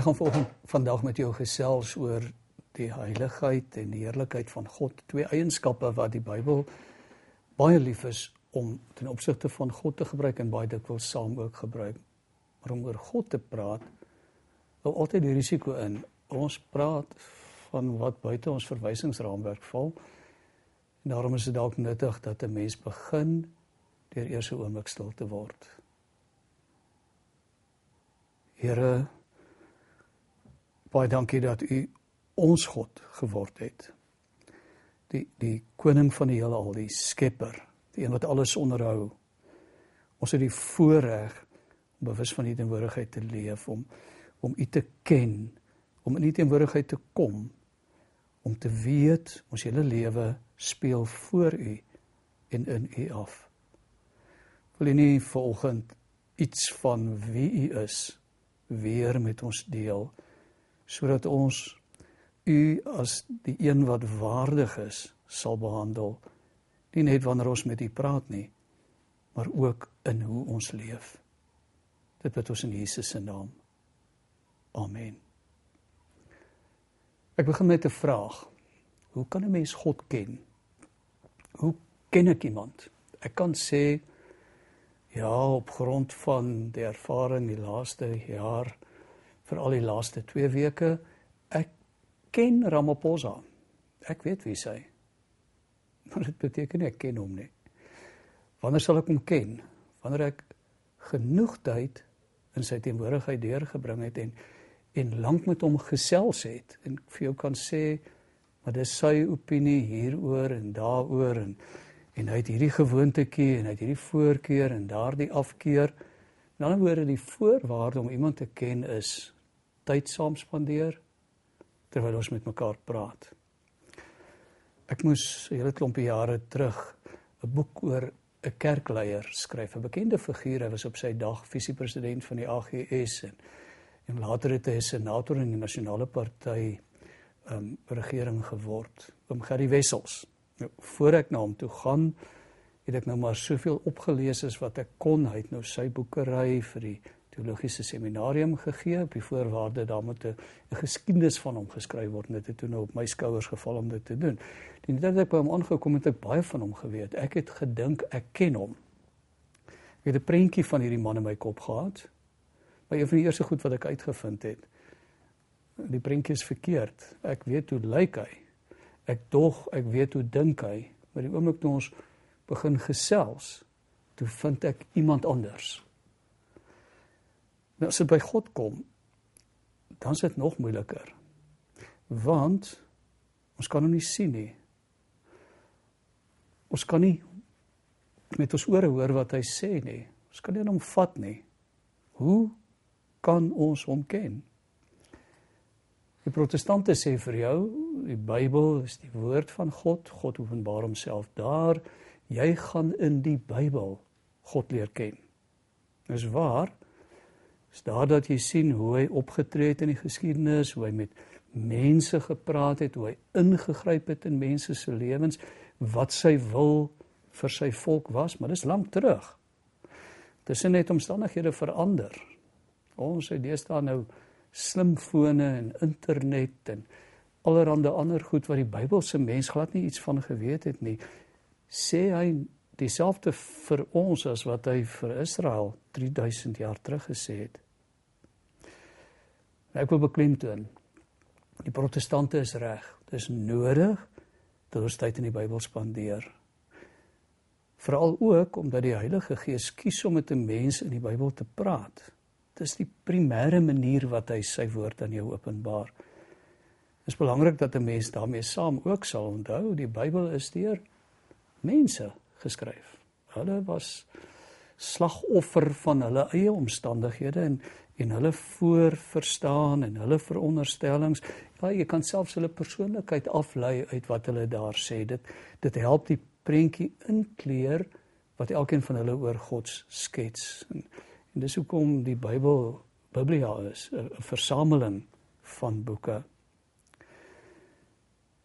Ek gaan volgende vandag met jou gesels oor die heiligheid en die heerlikheid van God, twee eienskappe wat die Bybel baie lief is om ten opsigte van God te gebruik en baie dikwels saam ook gebruik. Maar om oor God te praat, hou altyd die risiko in. Ons praat van wat buite ons verwysingsraamwerk val. En daarom is dit dalk nuttig dat 'n mens begin deur eers 'n oomblik stil te word. Here baie dankie dat u ons God geword het. Die die koning van die heelal, die skepper, die een wat alles onderhou. Ons het die voorreg om bewus van u teenwoordigheid te leef om om u te ken, om in u teenwoordigheid te kom, om te weet ons hele lewe speel voor u en in u af. Wil u nie vanoggend iets van wie u is weer met ons deel sodat ons u as die een wat waardig is sal behandel. Nie net wanneer ons met u praat nie maar ook in hoe ons leef. Dit bid ons in Jesus se naam. Amen. Ek begin met 'n vraag. Hoe kan 'n mens God ken? Hoe ken ek iemand? Ek kan sê ja op grond van die ervaring die laaste jaar vir al die laaste 2 weke ek ken Ramaphosa. Ek weet wie is. Maar dit beteken nie ek ken hom nie. Wanneer sal ek hom ken? Wanneer ek genoeg tyd in sy teenwoordigheid deurgebring het en en lank met hom gesels het en vir jou kan sê maar dis sy opinie hieroor en daaroor en en hy het hierdie gewoontetjie en hy het hierdie voorkeur en daardie afkeur. In ander woorde die voorwaarde om iemand te ken is tyd saam spandeer, terwyl ons met mekaar praat. Ek moes 'n hele klompie jare terug 'n boek oor 'n kerkleier skryf, 'n bekende figuur. Hy was op sy dag visiepresident van die AGS en en later het hy 'n senator in die nasionale party um, regering geword, oom Gerry Wessels. Nou voor ek na hom toe gaan, het ek nou maar soveel opgelees as wat ek kon. Hy het nou sy boekery vir die teologiese seminarium gegee op die voorwaarde daar moet 'n geskiedenis van hom geskryf word en dit het toe nou op my skouers geval om dit te doen. Die net ek by hom aangekom het ek baie van hom geweet. Ek het gedink ek ken hom. Ek het 'n prentjie van hierdie man in my kop gehad. Maar een van die eerste goed wat ek uitgevind het, die prentjie is verkeerd. Ek weet hoe lyk hy. Ek dog ek weet hoe dink hy, maar die oomblik toe ons begin gesels, toe vind ek iemand anders. Nou as dit by God kom, dan is dit nog moeiliker. Want ons kan hom nie sien nie. Ons kan nie met ons ore hoor wat hy sê nie. Ons kan nie hom vat nie. Hoe kan ons hom ken? Die protestante sê vir jou, die Bybel is die woord van God. God openbaar homself daar. Jy gaan in die Bybel God leer ken. Dis waar is daar dat jy sien hoe hy opgetree het in die geskiedenis, hoe hy met mense gepraat het, hoe hy ingegryp het in mense se lewens, wat sy wil vir sy volk was, maar dis lank terug. Tussen net omstandighede verander. Ons het deesdae nou slimfone en internet en allerlei ander goed wat die Bybelse mens glad nie iets van geweet het nie. Sê hy dieselfde vir ons as wat hy vir Israel 3000 jaar terug gesê het. Ek wil beklemtoon die protestante is reg. Dit is nodig dat ons tyd in die Bybel spandeer. Veral ook omdat die Heilige Gees kies om met 'n mens in die Bybel te praat. Dit is die primêre manier wat hy sy woord aan jou openbaar. Dit is belangrik dat 'n mens daarmee saam ook sal onthou die Bybel is deur mense geskryf. Hulle was slagoffer van hulle eie omstandighede en en hulle voorverstaan en hulle veronderstellings. Ja, jy kan selfs hulle persoonlikheid aflei uit wat hulle daar sê. Dit dit help die prentjie inkleur wat elkeen van hulle oor God skets. En, en dis hoekom die Bybel Biblia is, 'n versameling van boeke.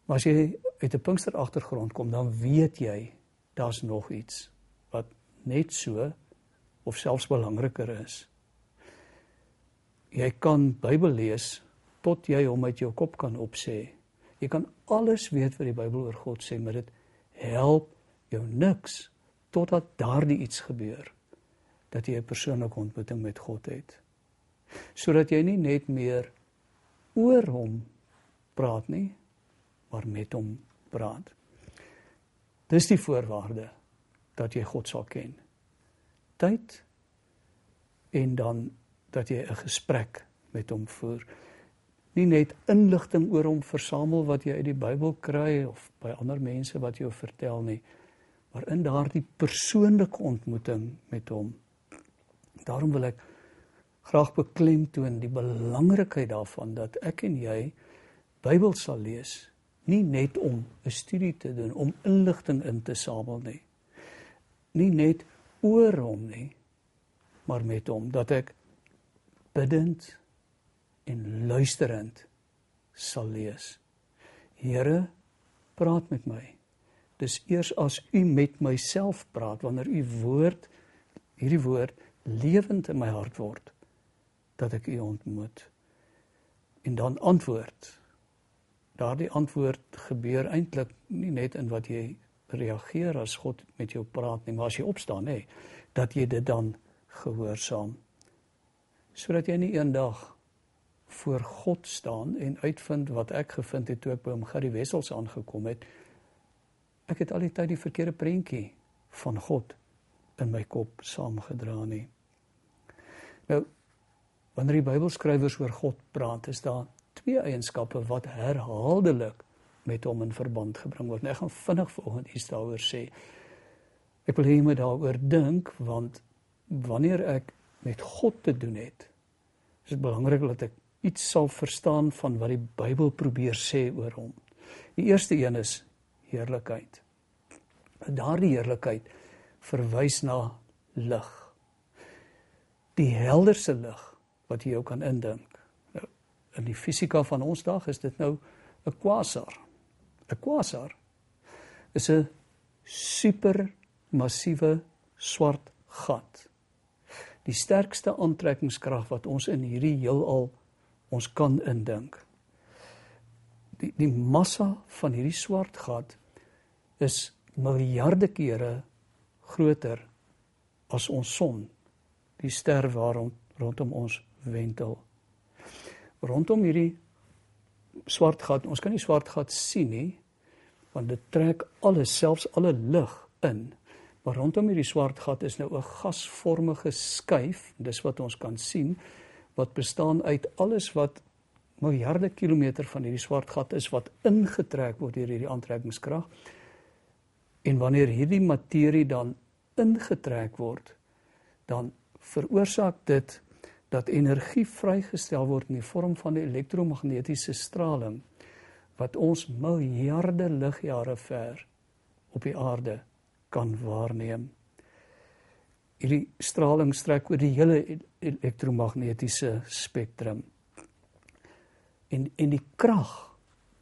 Maar as jy uit 'n Pinkster agtergrond kom, dan weet jy daar's nog iets wat net so of selfs belangriker is. jy kan Bybel lees tot jy hom uit jou kop kan opsê. Jy kan alles weet wat die Bybel oor God sê, maar dit help jou niks totdat daardie iets gebeur dat jy 'n persoonlike ontmoeting met God het. Sodat jy nie net meer oor hom praat nie, maar met hom praat. Dis die voorwaarde dat jy God sal ken. Tyd en dan dat jy 'n gesprek met hom voer. Nie net inligting oor hom versamel wat jy uit die Bybel kry of by ander mense wat jou vertel nie, maar in daardie persoonlike ontmoeting met hom. Daarom wil ek graag beklemtoon die belangrikheid daarvan dat ek en jy Bybel sal lees, nie net om 'n studie te doen, om inligting in te samel nie. Nie net oor hom nie, maar met hom dat ek bidend en luisterend sal lees. Here, praat met my. Dis eers as u met myself praat wanneer u woord hierdie woord lewend in my hart word dat ek u ontmoet en dan antwoord. Daardie antwoord gebeur eintlik nie net in wat jy reageer as God met jou praat nie, maar as jy opstaan nê, dat jy dit dan gehoorsaam sodat jy nie eendag voor God staan en uitvind wat ek gevind het toe ek by hom Gary Wessels aangekom het. Ek het al die tyd die verkeerde prentjie van God in my kop saamgedra nie. Nou wanneer die Bybelskrywers oor God praat, is daar twee eienskappe wat herhaaldelik met hom in verband gebring word. Nou, ek gaan vinnig vanoggend iets daaroor sê. Ek wil hê jy moet daaroor dink want wanneer ek met God te doen het, is dit belangrik dat ek iets sal verstaan van wat die Bybel probeer sê oor hom. Die eerste een is heerlikheid. Daardie heerlikheid verwys na lig. Die helderste lig wat jy jou kan indink. In die fisika van ons dag is dit nou 'n kwasar. 'n Kwasar is 'n supermassiewe swart gat die sterkste aantrekkingskrag wat ons in hierdie heelal ons kan indink. Die die massa van hierdie swart gat is miljarde kere groter as ons son, die ster waarom rondom ons wentel. Rondom hierdie swart gat, ons kan nie swart gat sien nie, want dit trek alles, selfs alle lig in. Maar rondom hierdie swart gat is nou 'n gasvormige skuif, dis wat ons kan sien, wat bestaan uit alles wat miljarde kilometer van hierdie swart gat is wat ingetrek word deur hierdie aantrekkingskrag. En wanneer hierdie materie dan ingetrek word, dan veroorsaak dit dat energie vrygestel word in die vorm van 'n elektromagnetiese straling wat ons miljarde ligjare ver op die aarde kan waarneem. Hierdie straling strek oor die hele elektromagnetiese spektrum. En en die krag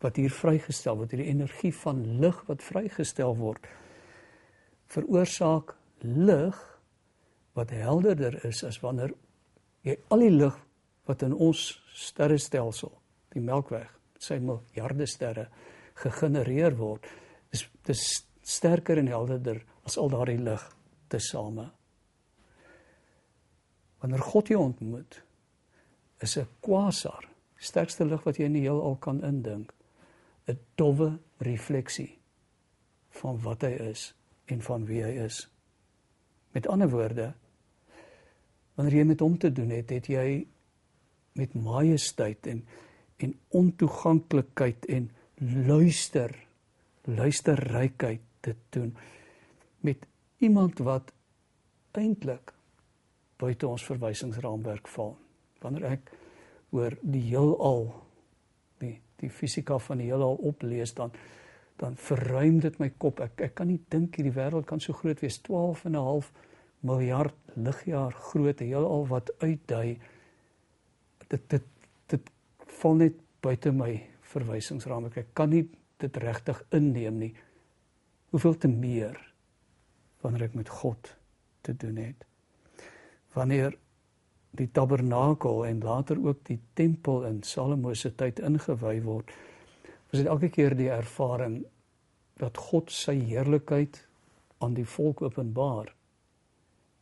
wat hier vrygestel word, hierdie energie van lig wat vrygestel word, veroorsaak lig wat helderder is as wanneer jy al die lig wat in ons sterrestelsel, die Melkweg, sy miljarde sterre gegenereer word, is dis sterker en helderder as al daardie lig tesame. Wanneer God jou ontmoet, is 'n kwasar, sterkste lig wat jy in die heelal kan indink, 'n dowwe refleksie van wat hy is en van wie hy is. Met ander woorde, wanneer jy met hom te doen het, het jy met majesteit en en ontoeganklikheid en luister luisterrykheid te doen met iemand wat eintlik buite ons verwysingsraamwerk val. Wanneer ek oor die heelal die die fisika van die heelal oplees dan dan verruim dit my kop. Ek ek kan nie dink hierdie wêreld kan so groot wees 12 en 'n half miljard ligjaar groot heelal wat uitdui dit dit dit val net buite my verwysingsraamwerk. Ek kan nie dit regtig inneem nie hoeveel te meer wanneer ek met God te doen het. Wanneer die tabernakel en later ook die tempel in Salomo se tyd ingewy word, was dit elke keer die ervaring dat God sy heerlikheid aan die volk openbaar.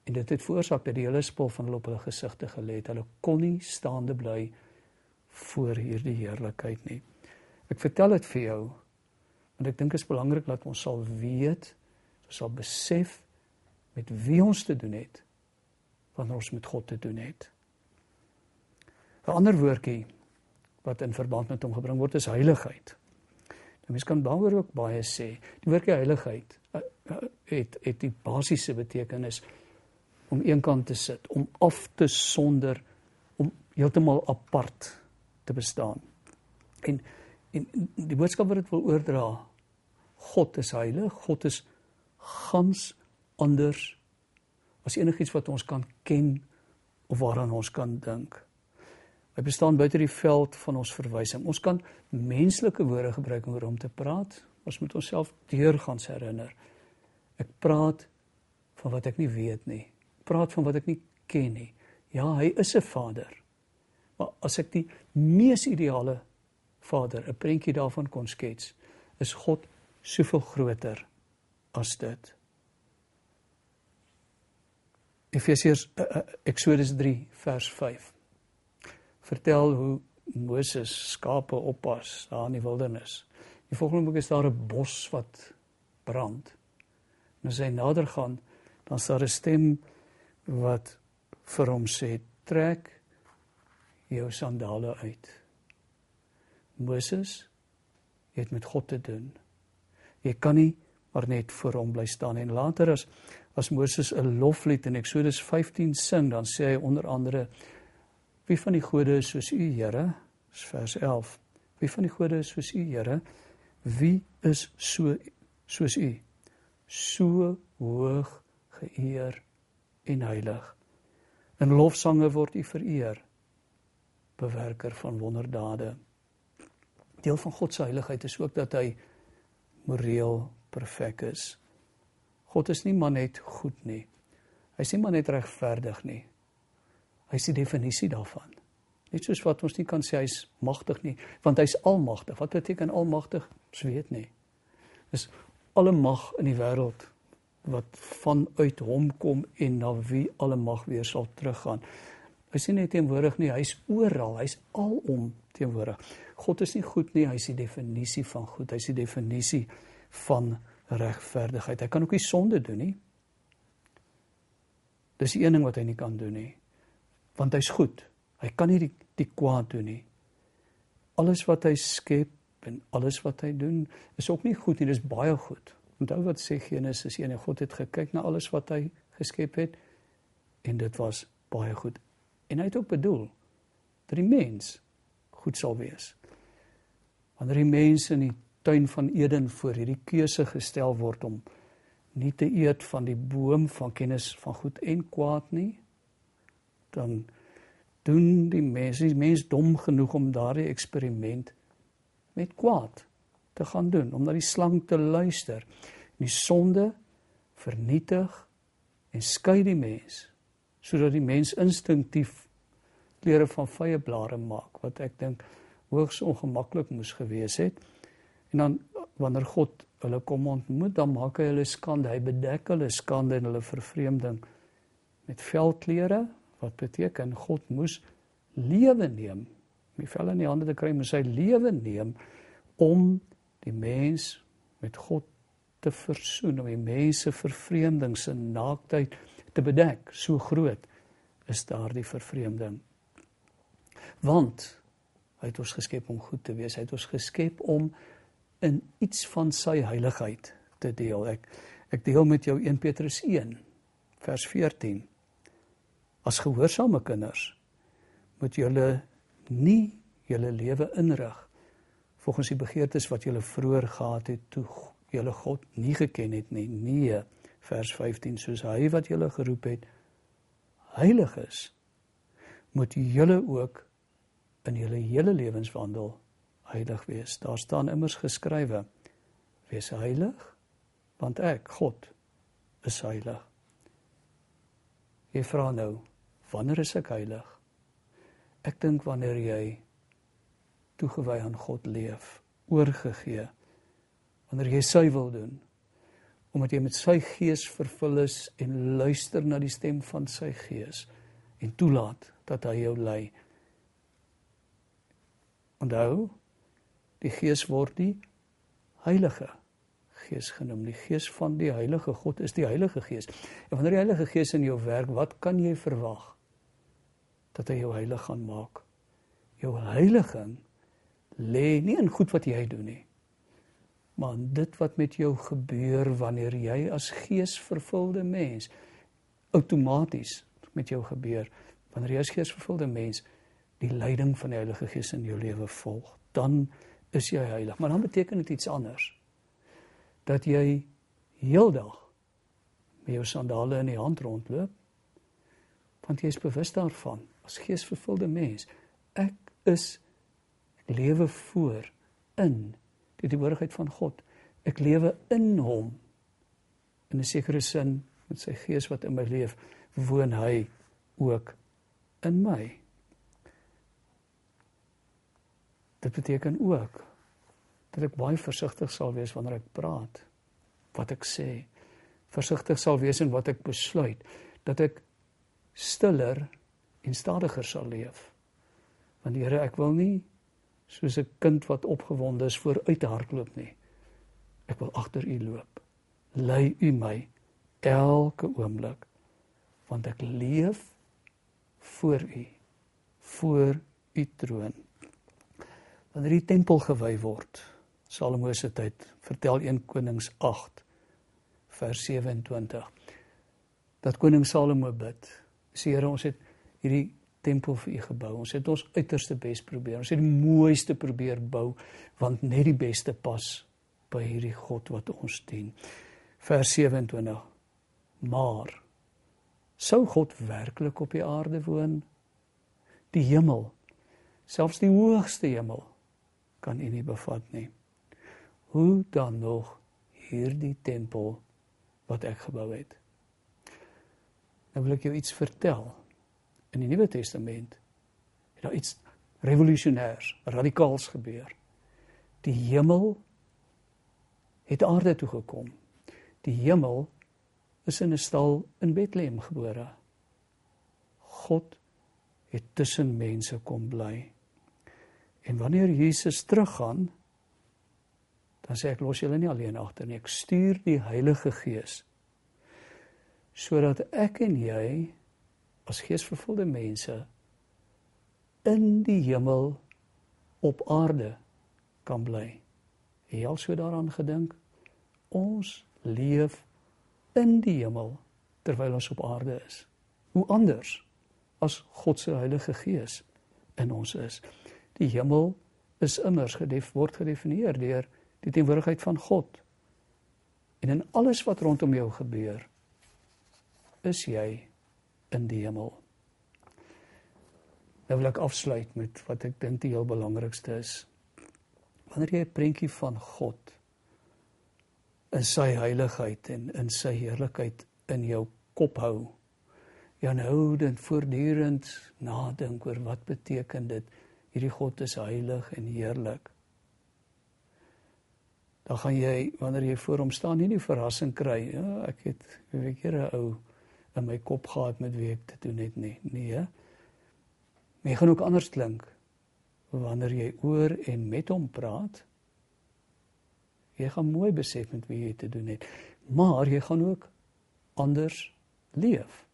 En dit het veroorsaak dat die hele spul van hulle op hulle gesigte gelê het. Hulle kon nie staande bly voor hierdie heerlikheid nie. Ek vertel dit vir jou want ek dink dit is belangrik dat ons sal weet, ons sal besef met wie ons te doen het wanneer ons met God te doen het. 'n Ander woordjie wat in verband met hom gebring word is heiligheid. Nou mens kan daaroor ook baie sê. Die woordjie heiligheid eh, eh, het het die basiese betekenis om eenkant te sit, om af te sonder, om heeltemal apart te bestaan. En en die boodskap wat dit wil oordra, God is heilig, God is gans anders as enigiets wat ons kan ken of waaraan ons kan dink. Hy bestaan buite die veld van ons verwysing. Ons kan menslike woorde gebruik om oor hom te praat. Ons moet onsself deurgangs herinner. Ek praat van wat ek nie weet nie. Praat van wat ek nie ken nie. Ja, hy is 'n Vader. Maar as ek die mees ideale Vader, 'n prentjie daarvan kon skets, is God soveel groter as dit. Efesiërs uh, Eksodus 3 vers 5. Vertel hoe Moses skape oppas daar in die wildernis. Die volgende boek is daar 'n bos wat brand. En as hy nader gaan, dan sal 'n stem wat vir hom sê: "Trek jou sandale uit. Moses, het met God te doen. Jy kan nie maar net voor hom bly staan en later as as Moses 'n loflied in Eksodus 15 sing, dan sê hy onder andere wie van die gode is soos u Here? Dis vers 11. Wie van die gode is soos u Here? Wie is so soos u? So hoog geëer en heilig. In lofsange word u vereer bewerker van wonderdade. Deel van God se heiligheid is ook dat hy moreel perfek is. God is nie maar net goed nie. Hy is nie maar net regverdig nie. Hy is die definisie daarvan. Net soos wat ons nie kan sê hy's magtig nie, want hy's almagtig. Wat beteken almagtig? Ons weet nie. Dis alle mag in die wêreld wat vanuit hom kom en na wie alle mag weer sal teruggaan. Hy nie net teenwoordig nie, hy's oral, hy's alom teenwoordig. God is nie goed nie, hy's die definisie van goed, hy's die definisie van regverdigheid. Hy kan ook nie sonde doen nie. Dis die een ding wat hy nie kan doen nie. Want hy's goed. Hy kan nie die die kwaad doen nie. Alles wat hy skep en alles wat hy doen is ook nie goed nie, dis baie goed. Onthou wat sê Genesis 1, God het gekyk na alles wat hy geskep het en dit was baie goed. En hy het ook bedoel dat die mens goed sal wees. Wanneer die mense in die tuin van Eden voor hierdie keuse gestel word om nie te eet van die boom van kennis van goed en kwaad nie, dan doen die mense, die mens dom genoeg om daardie eksperiment met kwaad te gaan doen, om na die slang te luister. Die sonde vernietig en skei die mens sodat die mens instinktief klere van vye blare maak wat ek dink hoogs ongemaklik moes gewees het. En dan wanneer God hulle kom ontmoet, dan maak hy hulle skande, hy bedek hulle skande en hulle vervreemding met velklere wat beteken God moes lewe neem. Om die vel in die hande te kry, moes hy lewe neem om die mens met God te versoen, om die mense vervreemding se naaktheid te bedek. So groot is daardie vervreemding. Want hy het ons geskep om goed te wees. Hy het ons geskep om in iets van sy heiligheid te deel. Ek ek deel met jou 1 Petrus 1 vers 14. As gehoorsame kinders moet julle nie julle lewe inrig volgens die begeertes wat julle vroeër gehad het toe julle God nie geken het nie. Nee vers 15 soos hy wat julle geroep het heilig is moet julle ook in julle hele lewenswandel heilig wees daar staan immers geskrywe wees heilig want ek God is heilig jy vra nou Wanneer is ek heilig? Ek dink wanneer jy toegewy aan God leef, oorgegee. Wanneer jy sy wil doen, omdat jy met sy gees vervul is en luister na die stem van sy gees en toelaat dat hy jou lei. Onthou, die Gees word die Heilige Gees genoem. Die Gees van die Heilige God is die Heilige Gees. En wanneer die Heilige Gees in jou werk, wat kan jy verwag? Dat hy jou heilig gaan maak. Jou heiliging lê nie in goed wat jy doen nie, maar in dit wat met jou gebeur wanneer jy as geesvervulde mens outomaties met jou gebeur wanneer jy as geesvervulde mens die leiding van die Heilige Gees in jou lewe volg, dan is jy heilig. Maar dan beteken dit iets anders. Dat jy heeldag met jou sandale in die hand rondloop, want jy is bewus daarvan as geesvervulde mens, ek is ek lewe voor in die teenwoordigheid van God. Ek lewe in hom. In 'n sekere sin met sy gees wat in my leef, woon hy ook in my. Dit beteken ook dat ek baie versigtig sal wees wanneer ek praat, wat ek sê. Versigtig sal wees in wat ek besluit, dat ek stiller en stadiger sal leef. Want Here, ek wil nie soos 'n kind wat opgewonde is vooruit hardloop nie. Ek wil agter U loop. Lei U my elke oomblik want ek leef voor U voor U troon wanneer die tempel gewy word. Salomo se tyd, vertel 1 Konings 8 vers 27. Dat koning Salomo bid. Sê Here, ons het hierdie tempel vir U gebou. Ons het ons uiterste bes probeer. Ons het die mooiste probeer bou want net die beste pas by hierdie God wat ons dien. Vers 27. Maar sou God werklik op die aarde woon? Die hemel, selfs die hoogste hemel kan u nie bevat nie. Hoe dan nog hierdie tempel wat ek gebou het? Nou wil ek jou iets vertel. In die Nuwe Testament het daar iets revolusionêrs, radikaals gebeur. Die hemel het aarde toe gekom. Die hemel is in 'n stal in Bethlehem gebore. God het tussen mense kom bly. En wanneer Jesus teruggaan, dan sê ek los julle nie alleen agter nie. Ek stuur die Heilige Gees sodat ek en jy as geesvervulde mense in die hemel op aarde kan bly. Het jy al so daaraan gedink? Ons leef in die hemel terwyl ons op aarde is. Hoe anders as God se Heilige Gees in ons is. Die hemel is immers gedef word gedefinieer deur die teenwoordigheid van God. En in alles wat rondom jou gebeur, is jy in die hemel. Nou wil ek afsluit met wat ek dink die heel belangrikste is. Wanneer jy 'n prentjie van God in sy heiligheid en in sy heerlikheid in jou kop hou, jy nou dan voortdurend nadink oor wat beteken dit hierdie God is heilig en heerlik. Dan gaan jy wanneer jy voor hom staan nie die verrassing kry, ja, ek het weet jy 'n ou in my kop gehad met wie ek te doen het nie. Nee. Jy gaan ook anders klink wanneer jy oor en met hom praat. Jy gaan mooi besef met wie jy te doen het, maar jy gaan ook anders leef.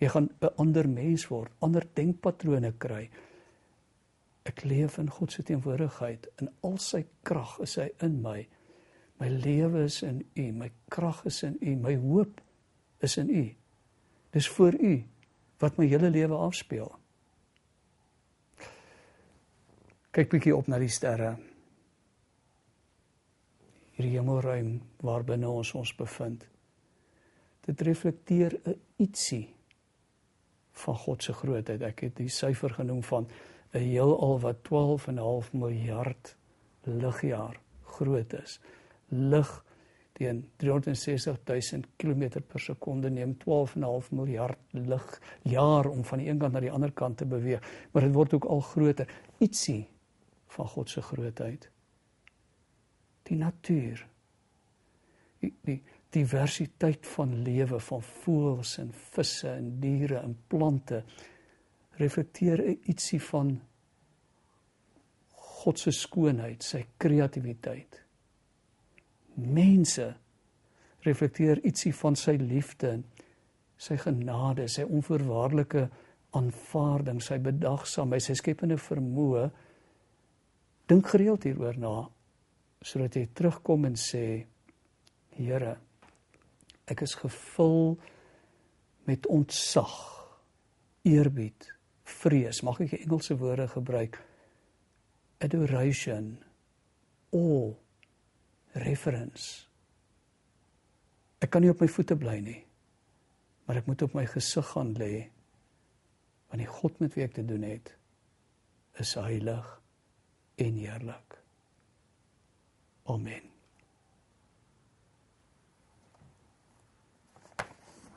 Jy gaan 'n ander mens word, ander denkpatrone kry. Ek leef in God se teenwoordigheid. In al sy krag is hy in my. My lewe is in U, my krag is in U, my hoop is in U. Dis vir U wat my hele lewe afspeel. Kyk bietjie op na die sterre. Hierdie hemelruim waarbinne ons ons bevind. Dit reflekteer 'n ietsie van God se grootheid. Ek het die syfer genoem van 'n heelal wat 12 en 'n half miljard ligjaar groot is. Lig teen 360 000 km per sekonde neem 12.5 miljard lig jaar om van die een kant na die ander kant te beweeg, maar dit word ook al groter. Ietsie van God se grootheid. Die natuur. Die, die diversiteit van lewe van voëls en visse en diere en plante reflekteer ietsie van God se skoonheid, sy kreatiwiteit. Mense reflekteer ietsie van sy liefde, sy genade, sy onvoorwaardelike aanvaarding, sy bedagsaamheid, sy skepende vermoë. Dink gereeld hieroor na sodat jy terugkom en sê Here ek is gevul met ontzag, eerbied, vrees, mag ek die Engelse woorde gebruik? adoration, awe, reverence. Ek kan nie op my voete bly nie. Maar ek moet op my gesig gaan lê. Want die God met wie ek te doen het, is heilig en heerlik. Amen.